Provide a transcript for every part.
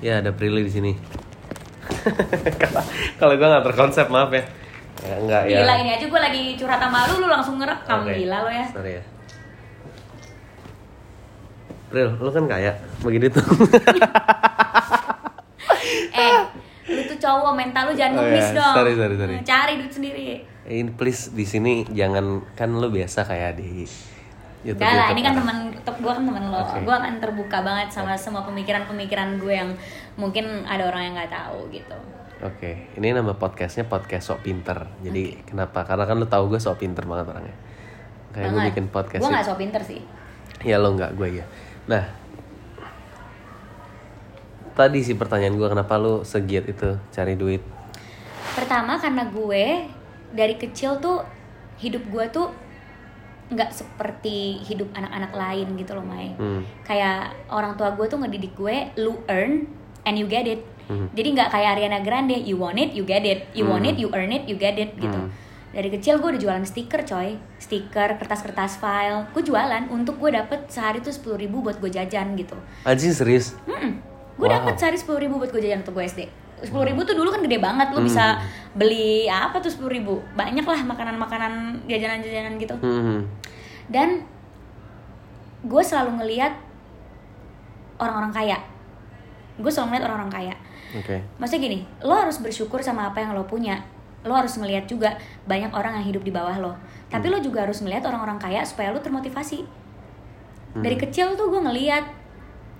Ya ada Prilly di sini. Kalau gue nggak terkonsep maaf ya. ya enggak ya. Gila ini aja gue lagi curhat sama lu, lu langsung ngerekam Oke. gila lo ya. Sorry ya. Pril, lu kan kaya, begitu tuh. Eh, lu tuh cowok mental lu jangan Oh, ngemis ya. dong. Sorry, sorry, sorry. Cari duit sendiri. Ini please di sini jangan kan lu biasa kayak di YouTube. Enggak lah, ini kan orang. Teman gue kan teman lo. Oke. Gue akan terbuka banget sama semua pemikiran-pemikiran gue yang mungkin ada orang yang nggak tahu gitu. Oke, ini nama podcastnya podcast sok pinter. Jadi kenapa? Karena kan lu tahu gue sok pinter banget orangnya. Kayak gue bikin podcast. Gue nggak so pinter sih. Ya lo nggak, gue ya. Nah, tadi sih pertanyaan gue kenapa lu segiat itu cari duit? Pertama karena gue dari kecil tuh hidup gue tuh nggak seperti hidup anak-anak lain gitu loh Mai. Hmm. Kayak orang tua gue tuh ngedidik gue, lu earn and you get it. Hmm. Jadi nggak kayak Ariana Grande, you want it, you get it, you want Hmm. it, you earn it, you get it gitu. Hmm. Dari kecil gue udah jualan stiker coy, stiker, kertas-kertas file. Gue jualan untuk gue dapet sehari tuh sepuluh ribu buat gue jajan gitu. Anjing serius? Gue Wow. dapet sehari sepuluh ribu buat gue jajan untuk gue SD. Sepuluh ribu tuh dulu kan gede banget, lo bisa Hmm. Beli apa tuh sepuluh ribu? Banyak lah makanan-makanan jajanan-jajanan gitu. Hmm. Dan gue selalu ngeliat orang-orang kaya. Gue selalu ngeliat orang-orang kaya. Oke. Maksudnya gini, lo harus bersyukur sama apa yang lo punya. Lo harus ngeliat juga banyak orang yang hidup di bawah lo. Tapi lo juga harus ngeliat orang-orang kaya supaya lo termotivasi. Dari kecil tuh gue ngeliat,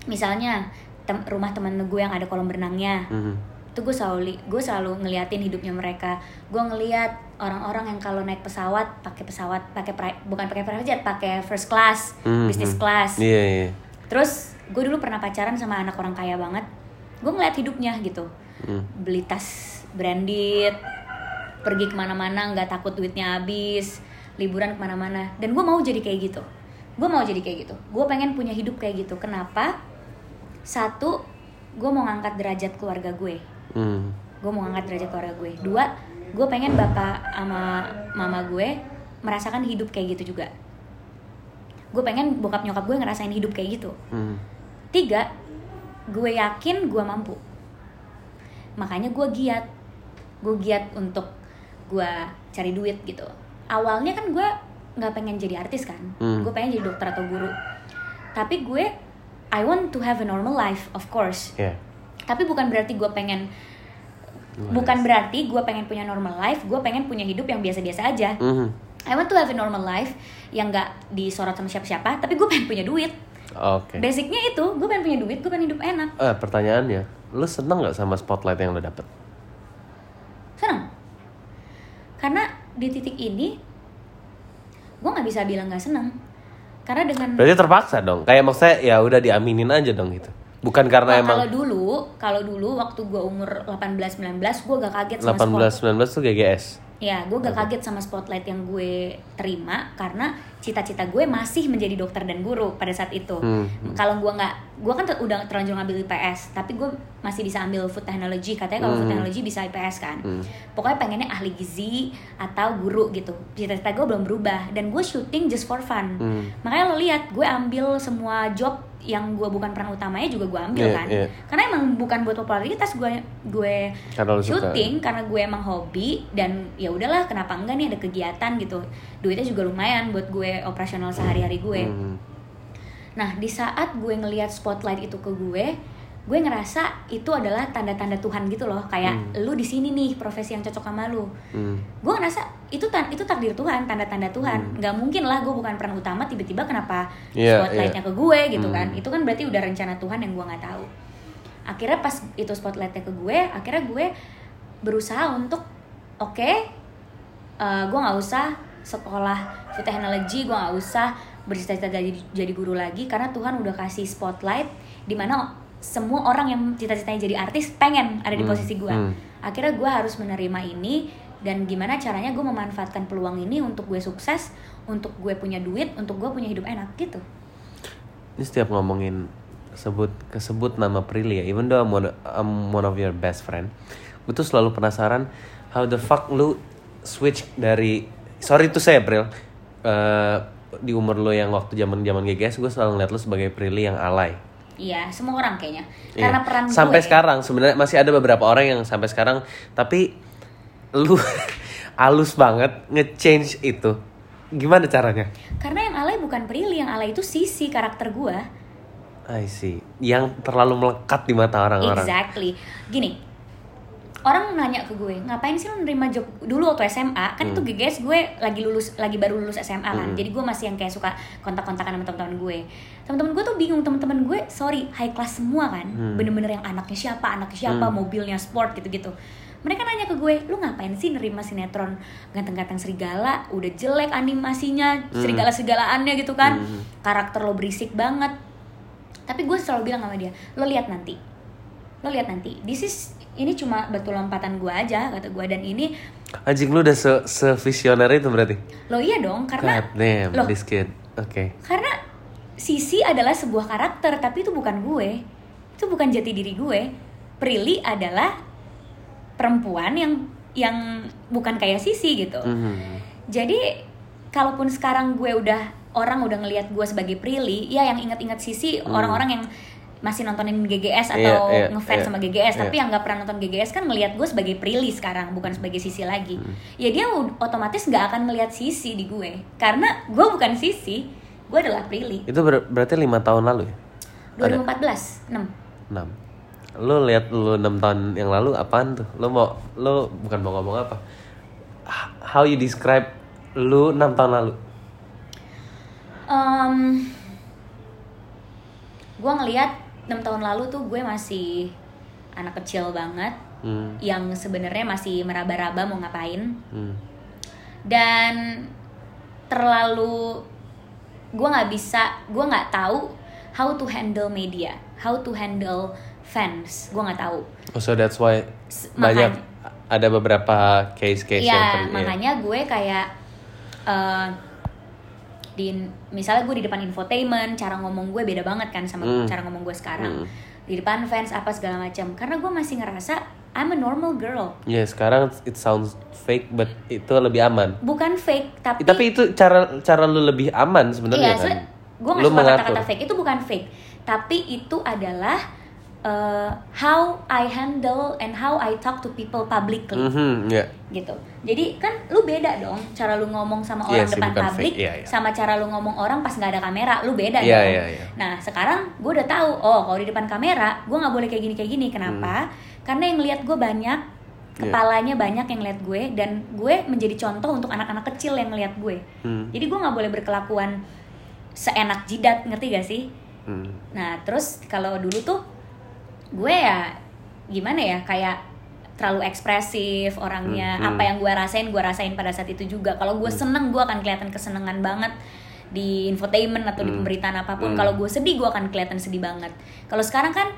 misalnya tem- rumah temen gue yang ada kolam renangnya, Hmm. Itu gue selalu gue selalu ngeliatin hidupnya mereka. Gue ngeliat orang-orang yang kalau naik pesawat pakai pesawat pakai bukan pakai private jet pakai first class Hmm, business hmm. class. Iya, iya. terus gue dulu pernah pacaran sama anak orang kaya banget. Gue ngeliat hidupnya gitu. Hmm. beli tas branded pergi ke mana-mana nggak takut duitnya habis liburan ke mana-mana. Dan gue mau jadi kayak gitu. Gue mau jadi kayak gitu. Gue pengen punya hidup kayak gitu. Kenapa? Satu gue mau ngangkat derajat keluarga gue Hmm. gue mau ngangkat derajat keluarga gue dua gue pengen bapak sama mama gue merasakan hidup kayak gitu juga gue pengen bokap nyokap gue ngerasain hidup kayak gitu Hmm. Tiga, gue yakin gue mampu. Makanya gue giat. Gue giat untuk gue cari duit gitu. Awalnya kan gue nggak pengen jadi artis kan. Hmm. Gue pengen jadi dokter atau guru. Tapi gue, I want to have a normal life, of course. Iya. Tapi bukan berarti gue pengen, bukan berarti gue pengen punya normal life. Gue pengen punya hidup yang biasa-biasa aja. Hmm. I want to have a normal life yang nggak disorot sama siapa-siapa. Tapi gue pengen punya duit. Oke. Basicnya itu, gue pengen punya duit, gue pengen hidup enak. Eh, pertanyaannya, lu seneng nggak sama spotlight yang lu dapet? seneng karena di titik ini gue nggak bisa bilang nggak seneng karena dengan Berarti terpaksa dong. Kayak maksudnya ya udah diaminin aja dong gitu. Bukan karena Nah, emang kalau dulu kalau dulu waktu gue umur 18 19 gue gak kaget sama spot 18 19 tuh GGS. ya gue gak kaget sama spotlight yang gue terima karena cita-cita gue masih menjadi dokter dan guru pada saat itu Hmm. kalau gue nggak gue kan udah terlanjur ngambil IPS tapi gue masih bisa ambil food technology katanya kalau food Hmm. technology bisa IPS kan Hmm. pokoknya pengennya ahli gizi atau guru gitu cita-cita gue belum berubah dan gue syuting just for fun Hmm. makanya lo lihat gue ambil semua job yang gue bukan peran utamanya juga gue ambil Iya, kan iya. karena emang bukan buat popularitas gue gue Karena lu suka. syuting karena gue emang hobi dan ya udahlah kenapa enggak nih ada kegiatan gitu duitnya juga lumayan buat gue operasional sehari-hari gue. Hmm. nah di saat gue ngelihat spotlight itu ke gue gue ngerasa itu adalah tanda-tanda Tuhan gitu loh. Kayak lu di sini nih profesi yang cocok sama lu. Hmm. gue ngerasa itu tan itu takdir Tuhan tanda-tanda Tuhan. Nggak mungkin lah gue bukan peran utama tiba-tiba kenapa Iya, spotlightnya ke gue gitu Hmm. kan. Itu kan berarti udah rencana Tuhan yang gue nggak tahu. Akhirnya pas itu spotlightnya ke gue akhirnya gue berusaha untuk oke eh, gue nggak usah sekolah food technology gue nggak usah bercita-cita jadi jadi guru lagi karena Tuhan udah kasih spotlight di mana semua orang yang cita-citanya jadi artis pengen ada di Hmm, posisi gue hmm. akhirnya gue harus menerima ini dan gimana caranya gue memanfaatkan peluang ini untuk gue sukses untuk gue punya duit untuk gue punya hidup enak gitu Ini setiap ngomongin sebut kesebut nama Prilly ya, even though I'm one, I'm one of your best friend, gue tuh selalu penasaran how the fuck lu switch dari sorry tuh saya Pril Eh, di umur lu yang waktu zaman zaman GGS gue selalu ngeliat lu sebagai Prilly yang alay, iya semua orang kayaknya. Iya. karena peran sampai gue sekarang sebenarnya masih ada beberapa orang yang sampai sekarang tapi lu halus banget nge-change itu. Gimana caranya? Karena yang alay bukan Prilly yang alay itu sisi karakter gue I see. Yang terlalu melekat di mata orang-orang. Exactly. Gini orang nanya ke gue ngapain sih lo nerima job? Dulu waktu SMA kan Hmm. itu GGS gue lagi lulus lagi baru lulus SMA kan. Jadi gue masih yang kayak suka kontak-kontakan sama teman-teman gue. Teman-teman gue tuh bingung teman-teman gue sorry high class semua kan. Hmm. bener-bener yang anaknya siapa anaknya siapa Hmm. mobilnya sport gitu-gitu. Mereka nanya ke gue lu ngapain sih nerima sinetron? Ganteng-ganteng serigala udah jelek animasinya serigala serigalaannya gitu kan. Hmm. karakter lo berisik banget. Tapi gue selalu bilang sama dia lo lihat nanti lo lihat nanti. This is ini cuma batu lompatan gue aja kata gue dan ini anjing lu udah se, se visioner itu berarti? Lo iya dong karena God damn loh this kid oke. karena Sisi adalah sebuah karakter tapi itu bukan gue. Itu bukan jati diri gue. Prilly adalah perempuan yang yang bukan kayak Sisi gitu. Mhm. jadi kalaupun sekarang gue udah orang udah ngelihat gue sebagai Prilly ya yang ingat-ingat Sisi orang-orang yang masih nontonin GGS atau Hmm. Iya, iya, ngefans iya, sama GGS iya. tapi yang nggak pernah nonton GGS kan ngelihat gue sebagai Prilly sekarang bukan sebagai Sisi lagi. Hmm. ya dia otomatis nggak akan ngelihat Sisi di gue. Karena gue bukan Sisi gue adalah Prilly itu ber- berarti lima tahun lalu ya? 2014 6 enam. Lu lihat lu enam tahun yang lalu apaan tuh? Lu mau lu bukan mau ngomong apa. How you describe lu enam tahun lalu? Um, gue ngelihat 6 tahun lalu tuh gue masih anak kecil banget hmm. yang sebenarnya masih meraba-raba mau ngapain Hmm. dan terlalu gue nggak bisa gue nggak tahu how to handle media how to handle fans gue nggak tahu Oh, so that's why banyak ada beberapa case-case yang ya iya. makanya gue kayak eh, di misalnya gue di depan infotainment cara ngomong gue beda banget kan sama Hmm. cara ngomong gue sekarang Hmm. di depan fans apa segala macam karena gue masih ngerasa I'm a normal girl Ya sekarang it sounds fake but itu lebih aman. bukan fake tapi Tapi itu cara cara lu lebih aman sebenarnya iya kan. gue gak Lu suka kata-kata fake itu bukan fake tapi itu adalah uh, how I handle and how I talk to people publicly Mhm, ya. gitu. Jadi kan lu beda dong cara lu ngomong sama Iya orang sih, depan publik. Iya, iya. sama cara lu ngomong orang pas nggak ada kamera, lu beda Iya, dong. iya, iya. Nah sekarang gue udah tahu, oh kalau di depan kamera gue nggak boleh kayak gini kayak gini. Kenapa? Karena yang lihat gue banyak, Iya. kepalanya banyak yang lihat gue dan gue menjadi contoh untuk anak-anak kecil yang lihat gue. Hmm. Jadi gue nggak boleh berkelakuan seenak jidat, ngerti gak sih? Hmm. Nah terus kalau dulu tuh gue ya gimana ya kayak terlalu ekspresif orangnya Hmm, hmm. apa yang gue rasain gue rasain pada saat itu juga kalau gue seneng gue akan kelihatan kesenangan banget di infotainment atau di Hmm. pemberitaan apa pun Hmm. kalau gue sedih gue akan kelihatan sedih banget kalau sekarang kan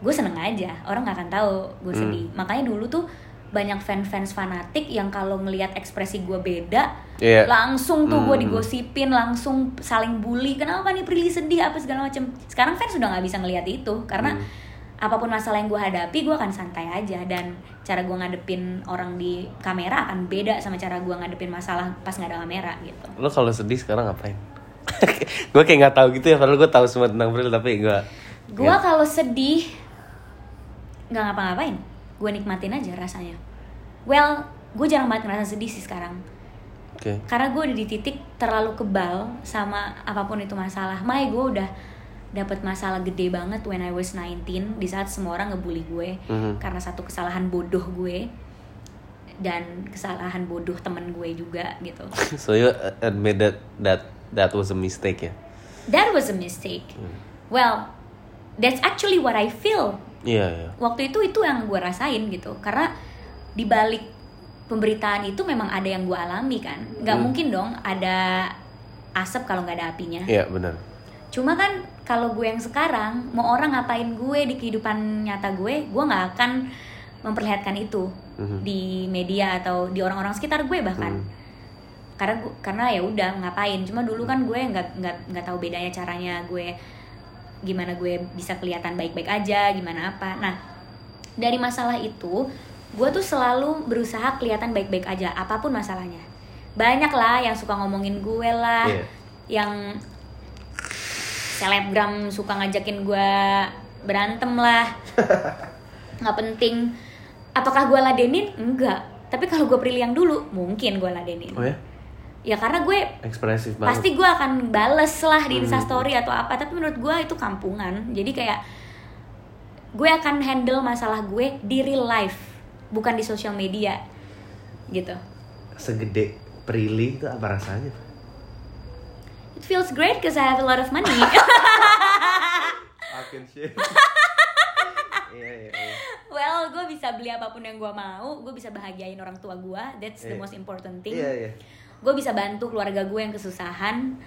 gue seneng aja orang nggak akan tahu gue Hmm. sedih makanya dulu tuh banyak fans-fans fanatik yang kalau ngelihat ekspresi gue beda Iya. langsung tuh gue Hmm. digosipin langsung saling bully kenapa nih Prilly sedih apa segala macem sekarang fans sudah nggak bisa ngelihat itu karena Hmm. Apa pun masalah yang gue hadapi gue akan santai aja. Dan cara gue ngadepin orang di kamera akan beda sama cara gue ngadepin masalah pas nggak ada kamera gitu. Lu kalau sedih sekarang ngapain? gue kayak nggak tahu gitu ya padahal gue tahu semua tentang Bril tapi gue gue kalau sedih nggak ngapa-ngapain. Gue nikmatin aja rasanya. Well gue jarang banget ngerasa sedih sih sekarang. Oke. karena gue udah di titik terlalu kebal sama apa pun itu masalah. Mai gue udah dapat masalah gede banget when I was 19 di saat semua orang ngebully gue Mhm. karena satu kesalahan bodoh gue dan kesalahan bodoh temen gue juga gitu So you admit that that that was a mistake ya? that was a mistake well that's actually what I feel Iya iya. waktu itu itu yang gue rasain gitu karena di balik pemberitaan itu memang ada yang gue alami kan nggak Hmm. mungkin dong ada asap kalau nggak ada apinya Iya benar. Cuma kan kalau gue yang sekarang mau orang ngapain gue di kehidupan nyata gue gue nggak akan memperlihatkan itu Mhm. di media atau di orang-orang sekitar gue bahkan Hmm. karena gu- karena ya udah ngapain cuma dulu kan gue nggak nggak nggak tahu bedanya caranya gue gimana gue bisa kelihatan baik-baik aja gimana apa nah dari masalah itu gue tuh selalu berusaha kelihatan baik-baik aja apa pun masalahnya banyak lah yang suka ngomongin gue lah Iya. yang selebgram suka ngajakin gue berantem lah. Nggak penting. Apakah gue ladenin? Enggak. Tapi kalau gue Prilly yang dulu mungkin gue ladenin. Oh ya? Ya karena gue ekspresif banget. pasti gue akan bales lah di Hmm. instastory atau apa. Tapi menurut gue itu kampungan. Jadi kayak gue akan handle masalah gue di real life bukan di sosial media. Gitu. Segede Prilly itu apa rasanya it feels great because I have a lot of money. Fucking shit. Iya iya iya. Well gue bisa beli apa pun yang gue mau gue bisa bahagiain orang tua gue that's the most important thing. Iya iya. Gue bisa bantu keluarga gue yang kesusahan.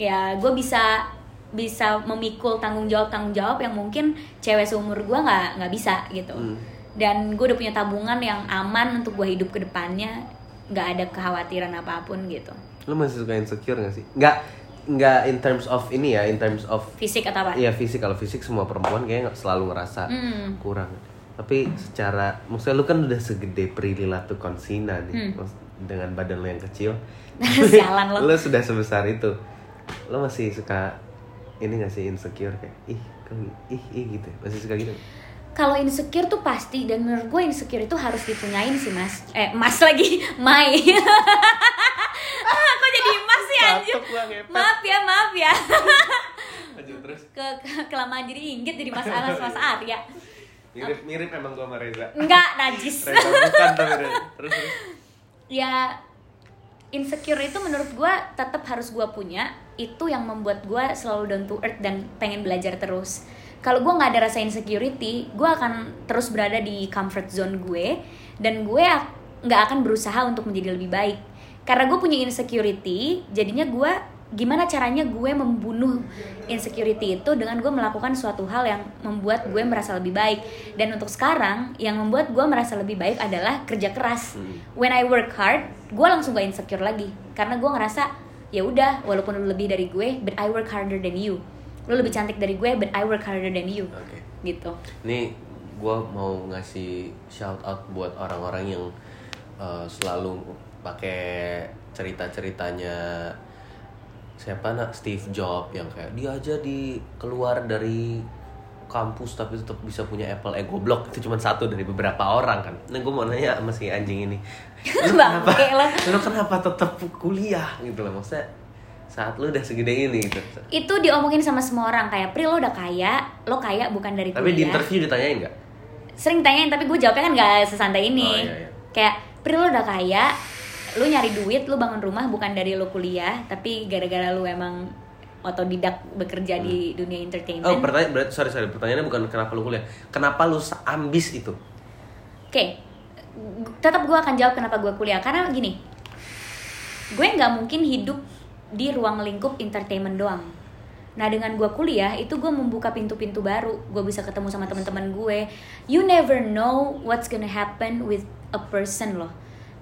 Ya gue bisa bisa memikul tanggung jawab tanggung jawab yang mungkin cewek seumur gue nggak nggak bisa gitu. Hmm. dan gue udah punya tabungan yang aman untuk gue hidup ke depannya. Nggak ada kekhawatiran apa pun gitu lu masih suka insecure gak sih nggak nggak in terms of ini ya in terms of fisik atau apa Iya fisik kalau fisik semua perempuan kayaknya selalu ngerasa Hmm. kurang. Tapi secara maksudnya lu kan udah segede Prilly Latuconsina nih Hmm. Maksud- dengan badan lu yang kecil. Sialan lo. lu sudah sebesar itu. Lu masih suka ini gak sih insecure kayak ih kok ih ih gitu. Masih suka gitu. kalau insecure tuh pasti dan menurut gue insecure itu harus dipunyain sih mas eh mas lagi Mai ah, kok jadi mas sih anjir. Gua maaf ya maaf ya. Lanjut terus. ke, ke- kelamaan jadi inggit jadi mas Anas mas Arya. Mirip mirip emang gua sama Reza. enggak najis. Reza bukan tapi Reza. Terus terus. ya insecure itu menurut gue tetap harus gue punya. Itu yang membuat gue selalu down to earth dan pengen belajar terus. Kalau gue nggak ada rasa insecurity gue akan terus berada di comfort zone gue. Dan gue ak- nggak akan berusaha untuk menjadi lebih baik karena gue punya insecurity jadinya gue gimana caranya gue membunuh insecurity itu dengan gue melakukan suatu hal yang membuat gue merasa lebih baik. Dan untuk sekarang yang membuat gue merasa lebih baik adalah kerja keras. Hmm. when I work hard gue langsung gak insecure lagi. Karena gue ngerasa ya udah walaupun lu lebih dari gue but I work harder than you. Lu lebih cantik dari gue but I work harder than you. Oke. gitu. Nih gue mau ngasih shout out buat orang-orang yang uh, selalu pakai cerita-ceritanya siapa nak Steve Jobs yang kayak dia aja di keluar dari kampus tapi tetap bisa punya Apple. Eh goblok itu cuma satu dari beberapa orang kan. Nah gue mau nanya sama si anjing ini. Lu kenapa? lu kenapa tetap kuliah? Gitu loh maksudnya saat lu udah segede ini gitu. Itu diomongin sama semua orang kayak Pri lo udah kaya lo kaya bukan dari tapi di kuliah. interview ditanyain nggak? Sering tanyain tapi gue jawabnya kan gak sesantai ini. Oh, iya, iya. kayak Pri lo udah kaya lu nyari duit lu bangun rumah bukan dari lo kuliah tapi gara-gara lu emang otodidak bekerja di dunia entertainment Oh, pertanyaan berarti sorry sorry pertanyaannya bukan kenapa lu kuliah, kenapa lu ambis itu? Oke, tetap gue akan jawab kenapa gue kuliah karena gini, gue nggak mungkin hidup di ruang lingkup entertainment doang. Nah dengan gue kuliah itu gue membuka pintu-pintu baru, gue bisa ketemu sama teman-teman gue. You never know what's gonna happen with a person loh.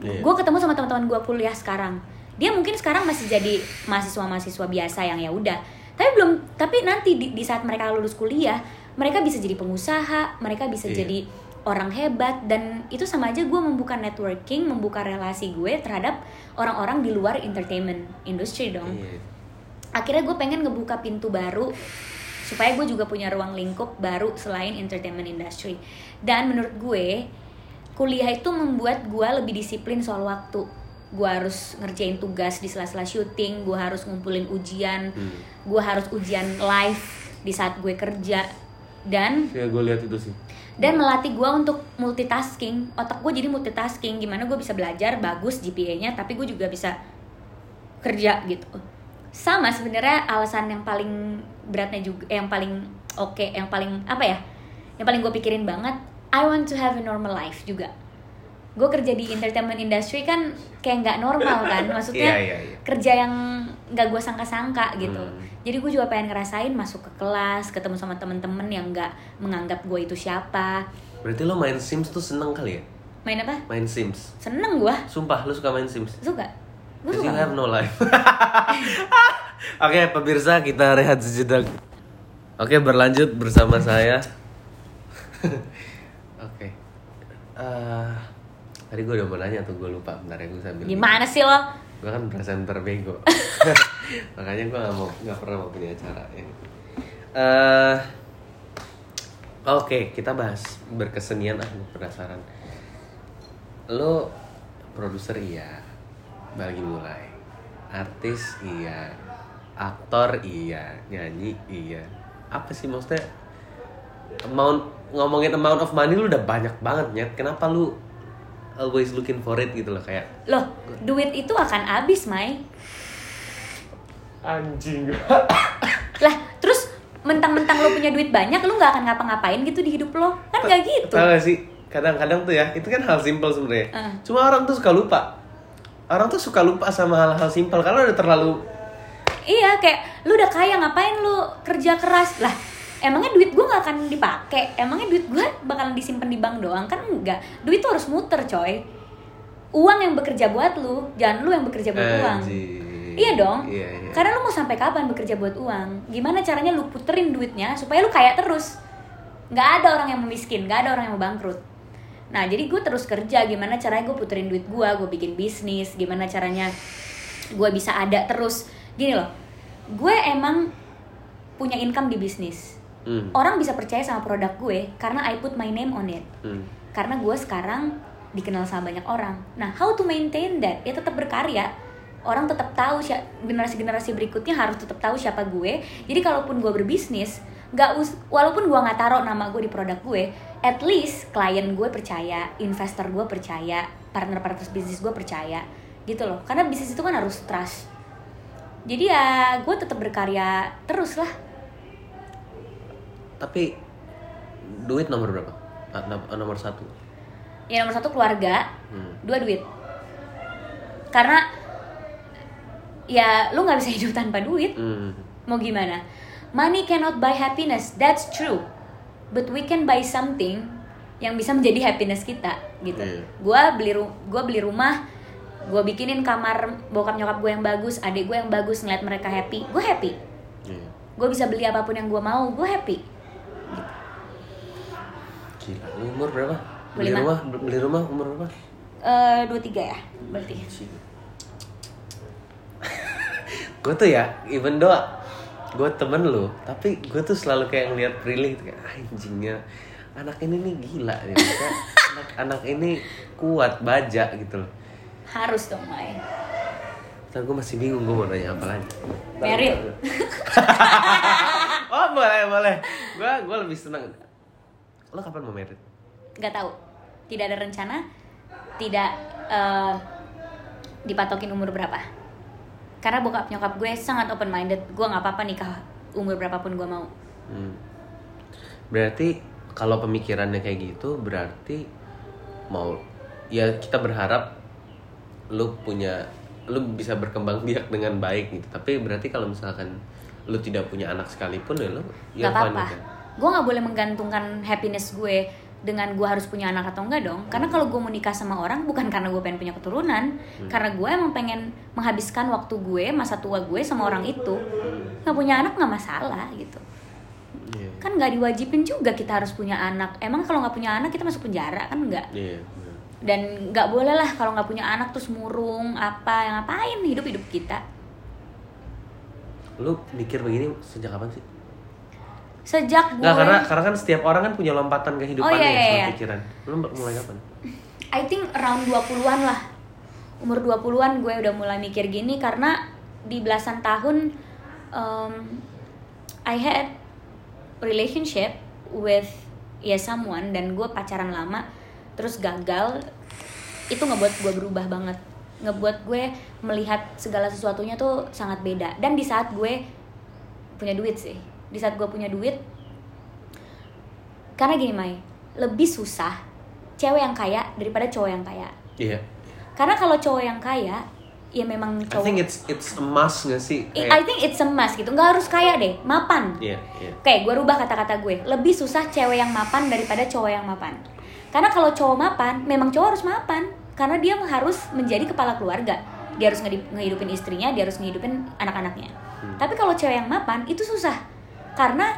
Iya. Gue ketemu sama teman-teman gue kuliah sekarang. Dia mungkin sekarang masih jadi mahasiswa-mahasiswa biasa yang ya udah. Tapi belum, tapi nanti di, di saat mereka lulus kuliah, mereka bisa jadi pengusaha, mereka bisa Iya. jadi orang hebat dan itu sama aja gue membuka networking, membuka relasi gue terhadap orang-orang di luar entertainment industry dong. Iya. Akhirnya gue pengen ngebuka pintu baru supaya gue juga punya ruang lingkup baru selain entertainment industry. Dan menurut gue kuliah itu membuat gue lebih disiplin soal waktu. Gue harus ngerjain tugas di sela-sela syuting, gue harus ngumpulin ujian, Hmm. gue harus ujian live di saat gue kerja dan Ya gue lihat itu sih. dan melatih gue untuk multitasking otak gue jadi multitasking gimana gue bisa belajar bagus GPA-nya tapi gue juga bisa kerja gitu sama sebenarnya alasan yang paling beratnya juga eh, yang paling oke yang paling apa ya yang paling gue pikirin banget I want to have a normal life juga gue kerja di entertainment industry kan kayak nggak normal kan maksudnya Iya, iya, iya. kerja yang nggak gue sangka-sangka gitu Hmm. jadi gue juga pengen ngerasain masuk ke kelas ketemu sama temen-temen yang nggak menganggap gue itu siapa Berarti lo main Sims tuh seneng kali ya? main apa Main Sims. seneng gue Sumpah lu suka main Sims? suka gue Because you suka have no life. Oke, pemirsa kita rehat sejenak. Oke, berlanjut bersama saya. Oke. Eh, tadi gue udah mau nanya tuh gue lupa. Bentar ya gue sambil. gimana sih lo gue kan presenter bego makanya gue nggak mau nggak pernah mau punya acara ya. Eh, oke kita bahas berkesenian ah gue penasaran lo produser iya bagi mulai artis iya aktor iya nyanyi iya apa sih maksudnya amount ngomongin amount of money lu udah banyak banget nyet kenapa lu always looking for it gitu loh kayak Loh, duit itu akan habis, Mai. anjing Lah, terus mentang-mentang lo punya duit banyak, lo nggak akan ngapa-ngapain gitu di hidup lo. Kan nggak gitu. Tahu gak sih kadang-kadang tuh ya itu kan hal simpel sebenarnya Uh. cuma orang tuh suka lupa orang tuh suka lupa sama hal-hal simpel karena udah terlalu Iya, kayak lu udah kaya ngapain lu kerja keras lah. Emangnya duit gue nggak akan dipakai? Emangnya duit gue bakalan disimpan di bank doang? Kan enggak. Duit tuh harus muter, coy. Uang yang bekerja buat lu, jangan lu yang bekerja buat uang. Iya dong. iya, iya. Karena lu mau sampai kapan bekerja buat uang? Gimana caranya lu puterin duitnya supaya lu kaya terus? Nggak ada orang yang miskin, nggak ada orang yang mau bangkrut. Nah, jadi gue terus kerja. Gimana caranya gue puterin duit gue? Gue bikin bisnis. Gimana caranya gue bisa ada terus? Gini loh, gue emang punya income di bisnis. Hmm, Orang bisa percaya sama produk gue karena I put my name on it. hmm. Karena gue sekarang dikenal sama banyak orang. Nah, how to maintain that? Ya tetap berkarya. Orang tetap tahu si- generasi-generasi berikutnya harus tetap tahu siapa gue. Jadi kalaupun gue berbisnis, nggak us walaupun gue nggak taruh nama gue di produk gue, at least klien gue percaya, investor gue percaya, partner-partner bisnis gue percaya, gitu loh. Karena bisnis itu kan harus trust. Jadi ya gue tetap berkarya terus lah. Tapi duit nomor berapa? Ah, nom- nomor satu. Ya nomor satu keluarga, Hmm. dua duit. Karena ya lu nggak bisa hidup tanpa duit. Hmm. mau gimana? Money cannot buy happiness. That's true. But we can buy something yang bisa menjadi happiness kita gitu. Iya. gua beli ru- gua beli rumah gua bikinin kamar bokap nyokap gue yang bagus adik gue yang bagus ngeliat mereka happy gue happy. Iya. gue bisa beli apa pun yang gue mau gue happy gila lu umur berapa? Beli Lima. rumah beli rumah umur berapa? Eh dua tiga ya berarti. Gue tuh ya even though gue temen lu tapi gue tuh selalu kayak ngeliat Prilly gitu, kayak anjingnya anak ini nih gila ya anak anak ini kuat baja gitu loh. Harus dong Mai. Ntar gue masih bingung gue mau nanya apa lagi. Merit. oh boleh boleh. Gue gue lebih senang lo kapan mau merit nggak tahu tidak ada rencana tidak eh, dipatokin umur berapa karena bokap nyokap gue sangat open minded gue nggak apa-apa nikah umur berapapun gue mau Hmm. Berarti kalau pemikirannya kayak gitu berarti mau ya kita berharap lu punya lu bisa berkembang biak dengan baik gitu. Tapi berarti kalau misalkan lu tidak punya anak sekalipun ya lu ya apa-apa. Gue nggak boleh menggantungkan happiness gue dengan gue harus punya anak atau enggak dong karena kalau gue mau nikah sama orang bukan karena gue pengen punya keturunan karena gue emang pengen menghabiskan waktu gue masa tua gue sama orang itu nggak punya anak nggak masalah gitu Iya. kan nggak diwajibin juga kita harus punya anak emang kalau nggak punya anak kita masuk penjara kan nggak Iya. bener. dan nggak boleh lah kalau nggak punya anak terus murung apa yang ngapain hidup hidup kita Lu mikir begini sejak kapan sih? Sejak gue Nggak, karena karena kan setiap orang kan punya lompatan kehidupannya Oh, iya, iya, soal iya. pikiran. Lu mulai kapan? I think around 20-an lah umur 20-an gue udah mulai mikir gini karena di belasan tahun um, I had relationship with ya someone dan gue pacaran lama terus gagal itu ngebuat gue berubah banget ngebuat gue melihat segala sesuatunya tuh sangat beda dan di saat gue punya duit sih di saat gue punya duit karena gini Mai lebih susah cewek yang kaya daripada cowok yang kaya Iya. karena kalau cowok yang kaya ya memang I cowok think it's it's a must gak sih? I- I Kayak, think it's a must gitu nggak harus kaya deh mapan iya, iya. Oke, gue rubah kata-kata gue. Lebih susah cewek yang mapan daripada cowok yang mapan. Karena kalau cowok mapan, memang cowok harus mapan. Karena dia harus menjadi kepala keluarga. Dia harus ngehidupin istrinya, dia harus ngehidupin anak-anaknya. Hmm. Tapi kalau cewek yang mapan, itu susah. Karena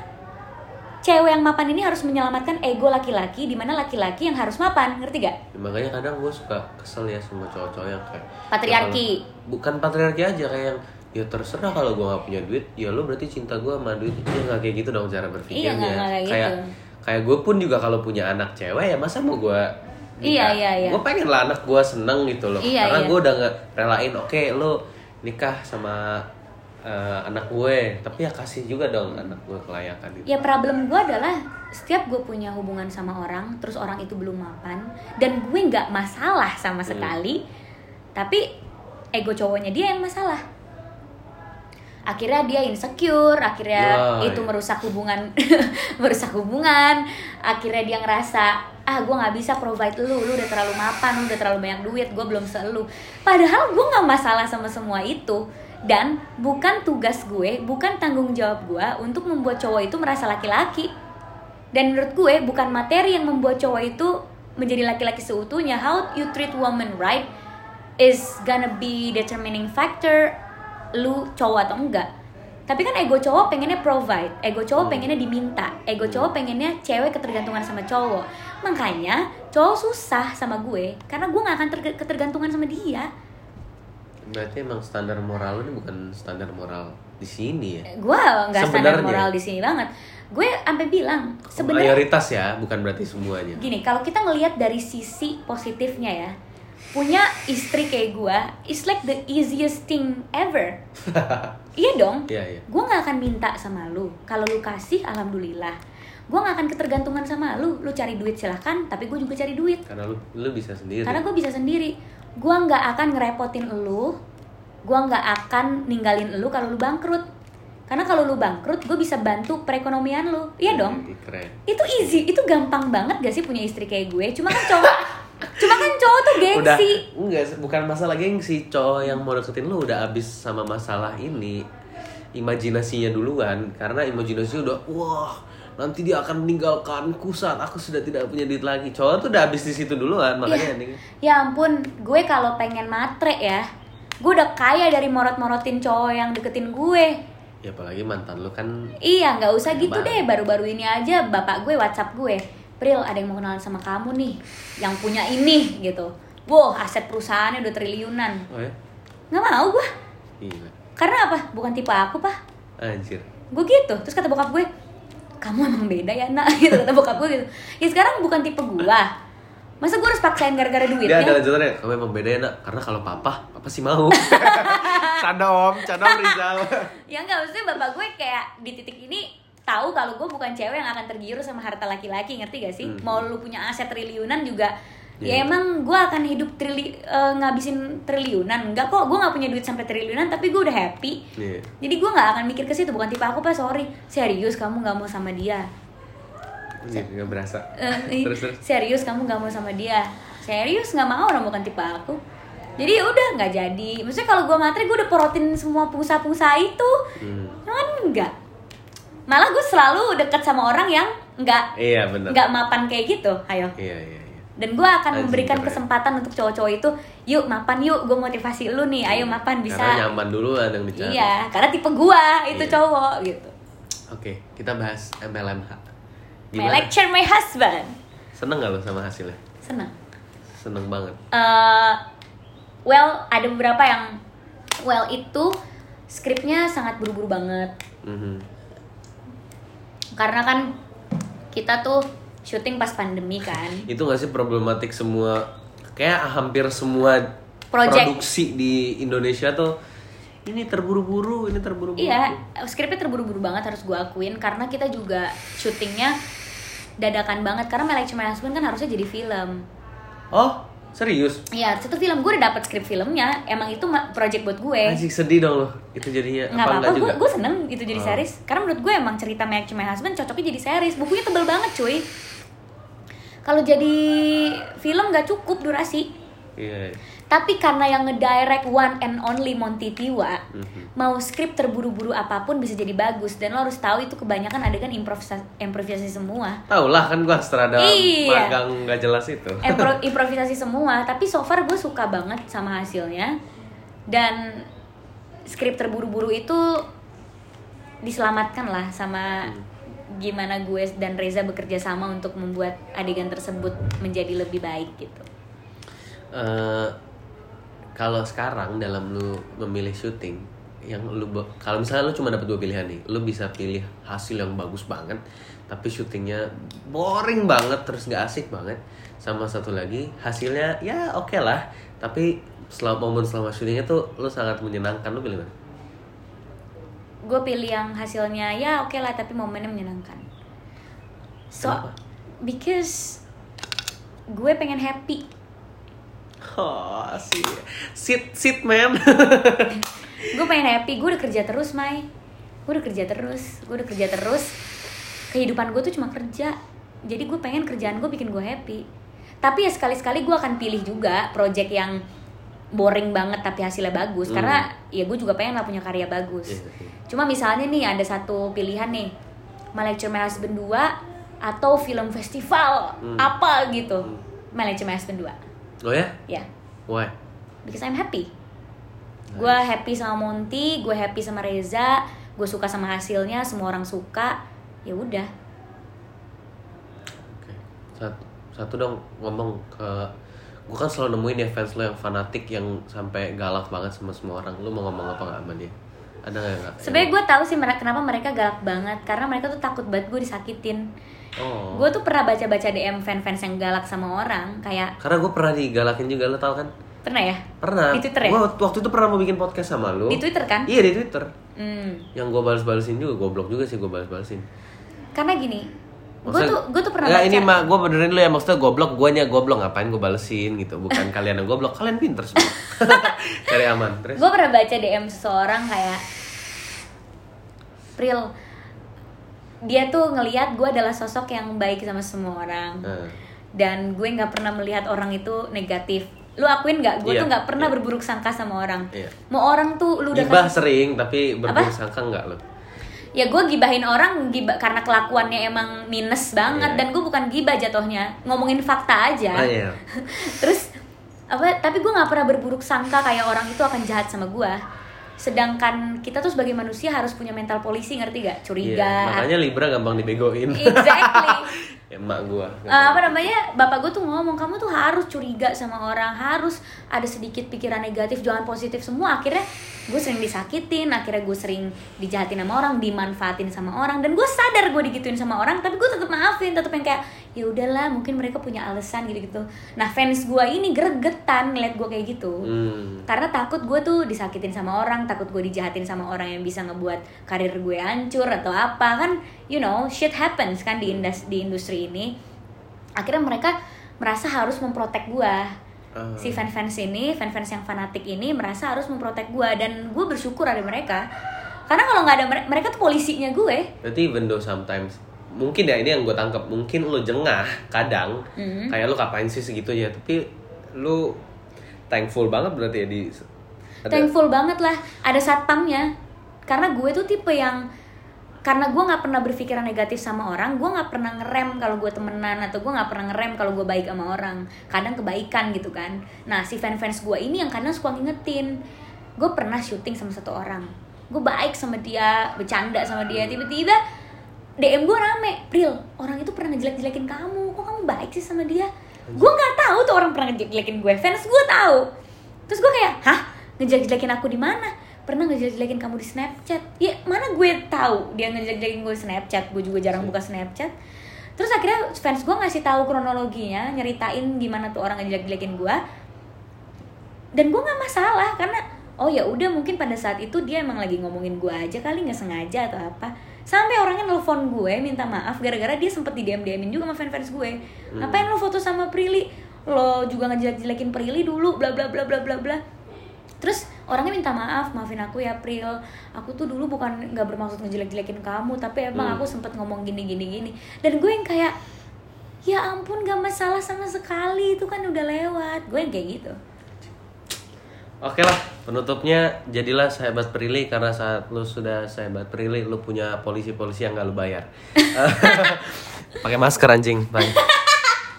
cewek yang mapan ini harus menyelamatkan ego laki-laki di mana laki-laki yang harus mapan ngerti gak Ya, makanya kadang gue suka kesel ya sama cowok-cowok yang kayak Patriarki. ya kalau- bukan patriarki aja kayak yang ya terserah kalau gue gak punya duit ya lo berarti cinta gue sama duit ya nggak kayak gitu dong cara berpikirnya Iya, nggak- nggak kayak kayak gitu. kayak gue pun juga kalau punya anak cewek ya masa mau gue Iya, iya, iya. gue pengen lah anak gue seneng gitu loh Iya, karena iya. gue udah nggak relain oke lo nikah sama eh, anak gue. Tapi ya kasih juga dong anak gue kelayakan gitu ya problem gue adalah setiap gue punya hubungan sama orang terus orang itu belum mapan dan gue nggak masalah sama Hmm. sekali tapi ego cowoknya dia yang masalah. Akhirnya dia insecure akhirnya Ya, itu ya. merusak hubungan merusak hubungan. Akhirnya dia ngerasa ah gue nggak bisa provide lu lu udah terlalu mapan lu udah terlalu banyak duit gue belum selu. Padahal gue nggak masalah sama semua itu dan bukan tugas gue bukan tanggung jawab gue untuk membuat cowok itu merasa laki-laki. Dan menurut gue bukan materi yang membuat cowok itu menjadi laki-laki seutuhnya. How you treat woman right is gonna be determining factor lu cowok atau enggak. Tapi kan ego cowok pengennya provide ego cowok pengennya diminta ego cowok pengennya cewek ketergantungan sama cowok. Makanya cowok susah sama gue karena gue nggak akan ketergantungan sama dia berarti emang standar moral lu ini bukan standar moral di sini ya? Gue nggak standar moral di sini banget. Gue sampai bilang sebenarnya mayoritas ya bukan berarti semuanya. Gini kalau kita ngelihat dari sisi positifnya ya punya istri kayak gue is like the easiest thing ever. Iya dong. Iya iya. Gue nggak akan minta sama lu. Kalau lu kasih alhamdulillah. Gue nggak akan ketergantungan sama lu. Lu cari duit silahkan. Tapi gue juga cari duit. Karena lu lu bisa sendiri. Karena gue bisa sendiri gue nggak akan ngerepotin lu. Gue nggak akan ninggalin lu kalau lu bangkrut. Karena kalau lu bangkrut gue bisa bantu perekonomian lu. Iya dong. Ih, keren. Itu easy itu gampang banget gak sih punya istri kayak gue? Cuma kan cowok cuma kan cowok tuh udah gengsi enggak bukan masalah gengsi. Cowok yang mau deketin lu udah abis sama masalah ini. Imajinasinya duluan karena imajinasi udah wah nanti dia akan meninggalkanku saat aku sudah tidak punya duit lagi. Cowok tuh udah abis di situ duluan makanya nih ya ampun gue kalau pengen matre ya gue udah kaya dari morot-morotin cowok yang deketin gue. Ya apalagi mantan lu kan iya nggak usah gitu Hebat. deh baru-baru ini aja bapak gue whatsapp gue Pril ada yang mau kenalan sama kamu nih yang punya ini gitu. Wow aset perusahaannya udah triliunan. Oh ya? Nggak mau gue gila. Karena apa? Bukan tipe aku pak. Anjir. Gue gitu. Terus kata bokap gue kamu emang beda ya nak. Gitu kata bokap gue gitu. Ya sekarang bukan tipe gue masa gue harus paksain gara-gara dia ada lanjutannya. Kamu emang beda ya nak. Karena kalau papa papa sih mau. Canda om. Canda om Rizal. Ya enggak maksudnya bapak gue kayak di titik ini tahu kalau gue bukan cewek yang akan tergiur sama harta laki-laki. Ngerti gak sih? Hmm. mau lu punya aset triliunan juga ya Iya. emang gue akan hidup trili eh, ngabisin triliunan. Enggak kok gue nggak punya duit sampai triliunan tapi gue udah happy. Iya. jadi gue nggak akan mikir ke situ bukan tipe aku pak. Sorry. Serius kamu nggak mau sama dia. Iya, nggak berasa. Eh, terus terus. serius kamu nggak mau sama dia. Serius nggak mau orang bukan tipe aku. Jadi ya udah nggak jadi. Maksudnya kalau gue materi gue udah porotin semua pengusaha-pengusaha itu. Hmm. kan enggak malah gue selalu deket sama orang yang nggak iya nggak mapan kayak gitu. Ayo. Iya iya dan gue akan Anjing, memberikan keren. kesempatan untuk cowok-cowok itu yuk mapan yuk gue motivasi lu nih ayo mapan bisa. Karena nyaman duluan yang dicari. Iya karena tipe gue itu Iya. cowok gitu. Oke kita bahas MLMH. My lecture my husband. Seneng gak lo sama hasilnya? Seneng. Seneng banget. Eh well ada beberapa yang well itu skripnya sangat buru-buru banget. Mhm. karena kan kita tuh syuting pas pandemi kan. Itu gak sih problematik semua? Kayak hampir semua Project. produksi di Indonesia tuh ini terburu-buru ini terburu-buru. Iya skripnya terburu-buru banget harus gue akuin karena kita juga syutingnya dadakan banget. Karena My Lecture My Husband kan harusnya jadi film. Oh serius? Iya, itu film. Gue udah dapet skrip filmnya. Emang itu project buat gue. Anjing sedih dong lo itu jadinya nggak apa apa-apa gue gue seneng gitu jadi Oh. series. Karena menurut gue emang cerita My Actual My Husband cocoknya jadi series. Bukunya tebel banget cuy kalau jadi film nggak cukup durasi. Iya. Tapi karena yang ngedirect one and only Monty Tiwa Mhm. mau skrip terburu-buru apa pun bisa jadi bagus. Dan lo harus tahu itu kebanyakan adegan improvisasi, improvisasi semua. Tau lah kan gua setelah Iya. magang nggak jelas itu. Impro- improvisasi semua. Tapi so far gue suka banget sama hasilnya. Dan skrip terburu-buru itu diselamatkan lah sama gimana gue dan Reza bekerja sama untuk membuat adegan tersebut menjadi lebih baik gitu? Eh, kalau sekarang dalam lu memilih syuting yang lu kalau misalnya lu cuma dapat dua pilihan nih lu bisa pilih hasil yang bagus banget tapi syutingnya boring banget terus gak asik banget. Sama satu lagi hasilnya ya oke lah tapi selama momen selama syutingnya tuh lu sangat menyenangkan. Lu pilih mana? Gue pilih yang hasilnya ya oke lah tapi momennya menyenangkan. So Kenapa? because gue pengen happy. Oh, sih. Sit, sit, man. gue pengen happy. Gue udah kerja terus Mai. Gue udah kerja terus. Gue udah kerja terus. Kehidupan gue tuh cuma kerja. Jadi gue pengen kerjaan gue bikin gue happy. Tapi ya sekali sekali gue akan pilih juga project yang boring banget tapi hasilnya bagus Hmm. karena ya gue juga pengen lah punya karya bagus Iya, iya. cuma misalnya nih ada satu pilihan nih My Husband 2 atau film festival Hmm. apa gitu Hmm. My Husband 2 oh ya? ya Why? because I'm happy gue happy sama Monty gue happy sama Reza gue suka sama hasilnya semua orang suka ya udah. Satu, satu dong ngomong ke gue kan selalu nemuin ya fans lo yang fanatik yang sampai galak banget sama semua orang. Lu mau ngomong apa nggak sama dia? Ada nggak? sebenarnya gue tahu sih mereka kenapa mereka galak banget karena mereka tuh takut banget gue disakitin Oh. gue tuh pernah baca-baca DM fan-fans yang galak sama orang kayak Karena gue pernah digalakin juga lo tau kan? pernah ya Pernah. Di Twitter ya? Gua waktu itu pernah mau bikin podcast sama lu. di Twitter kan Iya di Twitter. hmm. Yang gue balas-balesin juga, goblok juga sih gue balas-balesin. karena gini gue tuh gue tuh pernah Nggak, baca. ini mah gue benerin lu ya. Maksudnya goblok guanya goblok. Ngapain gue balesin gitu? Bukan kalian yang goblok. Kalian pinter semua. Cari aman. Terus? Gue pernah baca DM seseorang kayak Pril dia tuh ngelihat gue adalah sosok yang baik sama semua orang. Nah, dan gue nggak pernah melihat orang itu negatif. Lu akuin nggak? Gue Iya, tuh nggak pernah iya. berburuk sangka sama orang. Iya. mau orang tuh lu udah gibah sering tapi berburuk Apa? sangka enggak lo ya gue gibahin orang gibah karena kelakuannya emang minus banget Iya. dan gue bukan gibah jatuhnya. Ngomongin fakta aja. Ah iya. Terus apa tapi gue nggak pernah berburuk sangka kayak orang itu akan jahat sama gue sedangkan kita tuh sebagai manusia harus punya mental polisi ngerti gak curiga. Makanya Libra gampang dibegoin. Exactly emak gua. Eh, apa namanya? Bapak gue tuh ngomong kamu tuh harus curiga sama orang harus ada sedikit pikiran negatif jangan positif. Semua akhirnya gue sering disakitin akhirnya gue sering dijahatin sama orang dimanfaatin sama orang dan gue sadar gue digituin sama orang tapi gue tetap maafin tetap yang kayak ya udahlah mungkin mereka punya alasan gitu gitu nah fans gue ini gregetan ngeliat gue kayak gitu. Hmm. karena takut gue tuh disakitin sama orang takut gue dijahatin sama orang yang bisa ngebuat karir gue hancur atau apa. Kan you know shit happens kan di industri di industri ini. Akhirnya mereka merasa harus memprotek gue Ah. si fans-fans ini fans-fans yang fanatik ini merasa harus memprotek gue dan gue bersyukur ada mereka. Karena kalau nggak ada mere- mereka tuh polisinya gue. Berarti even though sometimes mungkin ya ini yang gue tangkap mungkin lo jengah kadang Hmm. kayak lo kapain sih segitu ya? Tapi lo thankful banget berarti ya di ada- thankful banget lah ada satpamnya. Karena gue tuh tipe yang karena gue nggak pernah berpikiran negatif sama orang gue nggak pernah ngerem kalau gue temenan atau gue nggak pernah ngerem kalau gue baik sama orang. Kadang kebaikan gitu kan. Nah si fans fans gue ini yang kadang suka ngingetin gue pernah syuting sama satu orang. Gue baik sama dia bercanda sama dia. Tiba-tiba DM gue rame Pril orang itu pernah ngejelek-jelekin kamu. Kok kamu baik sih sama dia? Gue nggak tahu tuh orang pernah ngejelek-jelekin gue. Fans gue tahu. Terus gue kayak hah? Ngejelek-jelekin aku di mana? Pernah ngejelek-jelekin kamu di Snapchat? Ya mana gue tahu dia ngejelek-jelekin gue di Snapchat. Gue juga jarang buka Snapchat. Terus akhirnya fans gue ngasih tahu kronologinya nyeritain gimana tuh orang ngejelek-jelekin gue dan gue nggak masalah karena oh ya udah mungkin pada saat itu dia emang lagi ngomongin gue aja kali nggak sengaja atau apa sampai orangnya nelfon gue minta maaf gara-gara dia sempet di DM DMin juga sama fans-fans gue. Ngapain lo foto sama Prilly? Lo juga ngejelek-jelekin Prilly dulu bla bla bla bla bla bla. Terus orangnya minta maaf maafin aku ya Pril. Aku tuh dulu bukan nggak bermaksud ngejelek-jelekin kamu tapi emang Hmm. aku sempet ngomong gini gini gini. Dan gue yang kayak ya ampun gak masalah sama sekali itu kan udah lewat. Gue yang kayak gitu Oke lah, penutupnya jadilah sahabat Prilly karena saat lu sudah sahabat Prilly, lu punya polisi-polisi yang gak lu bayar. Pakai masker anjing, bye.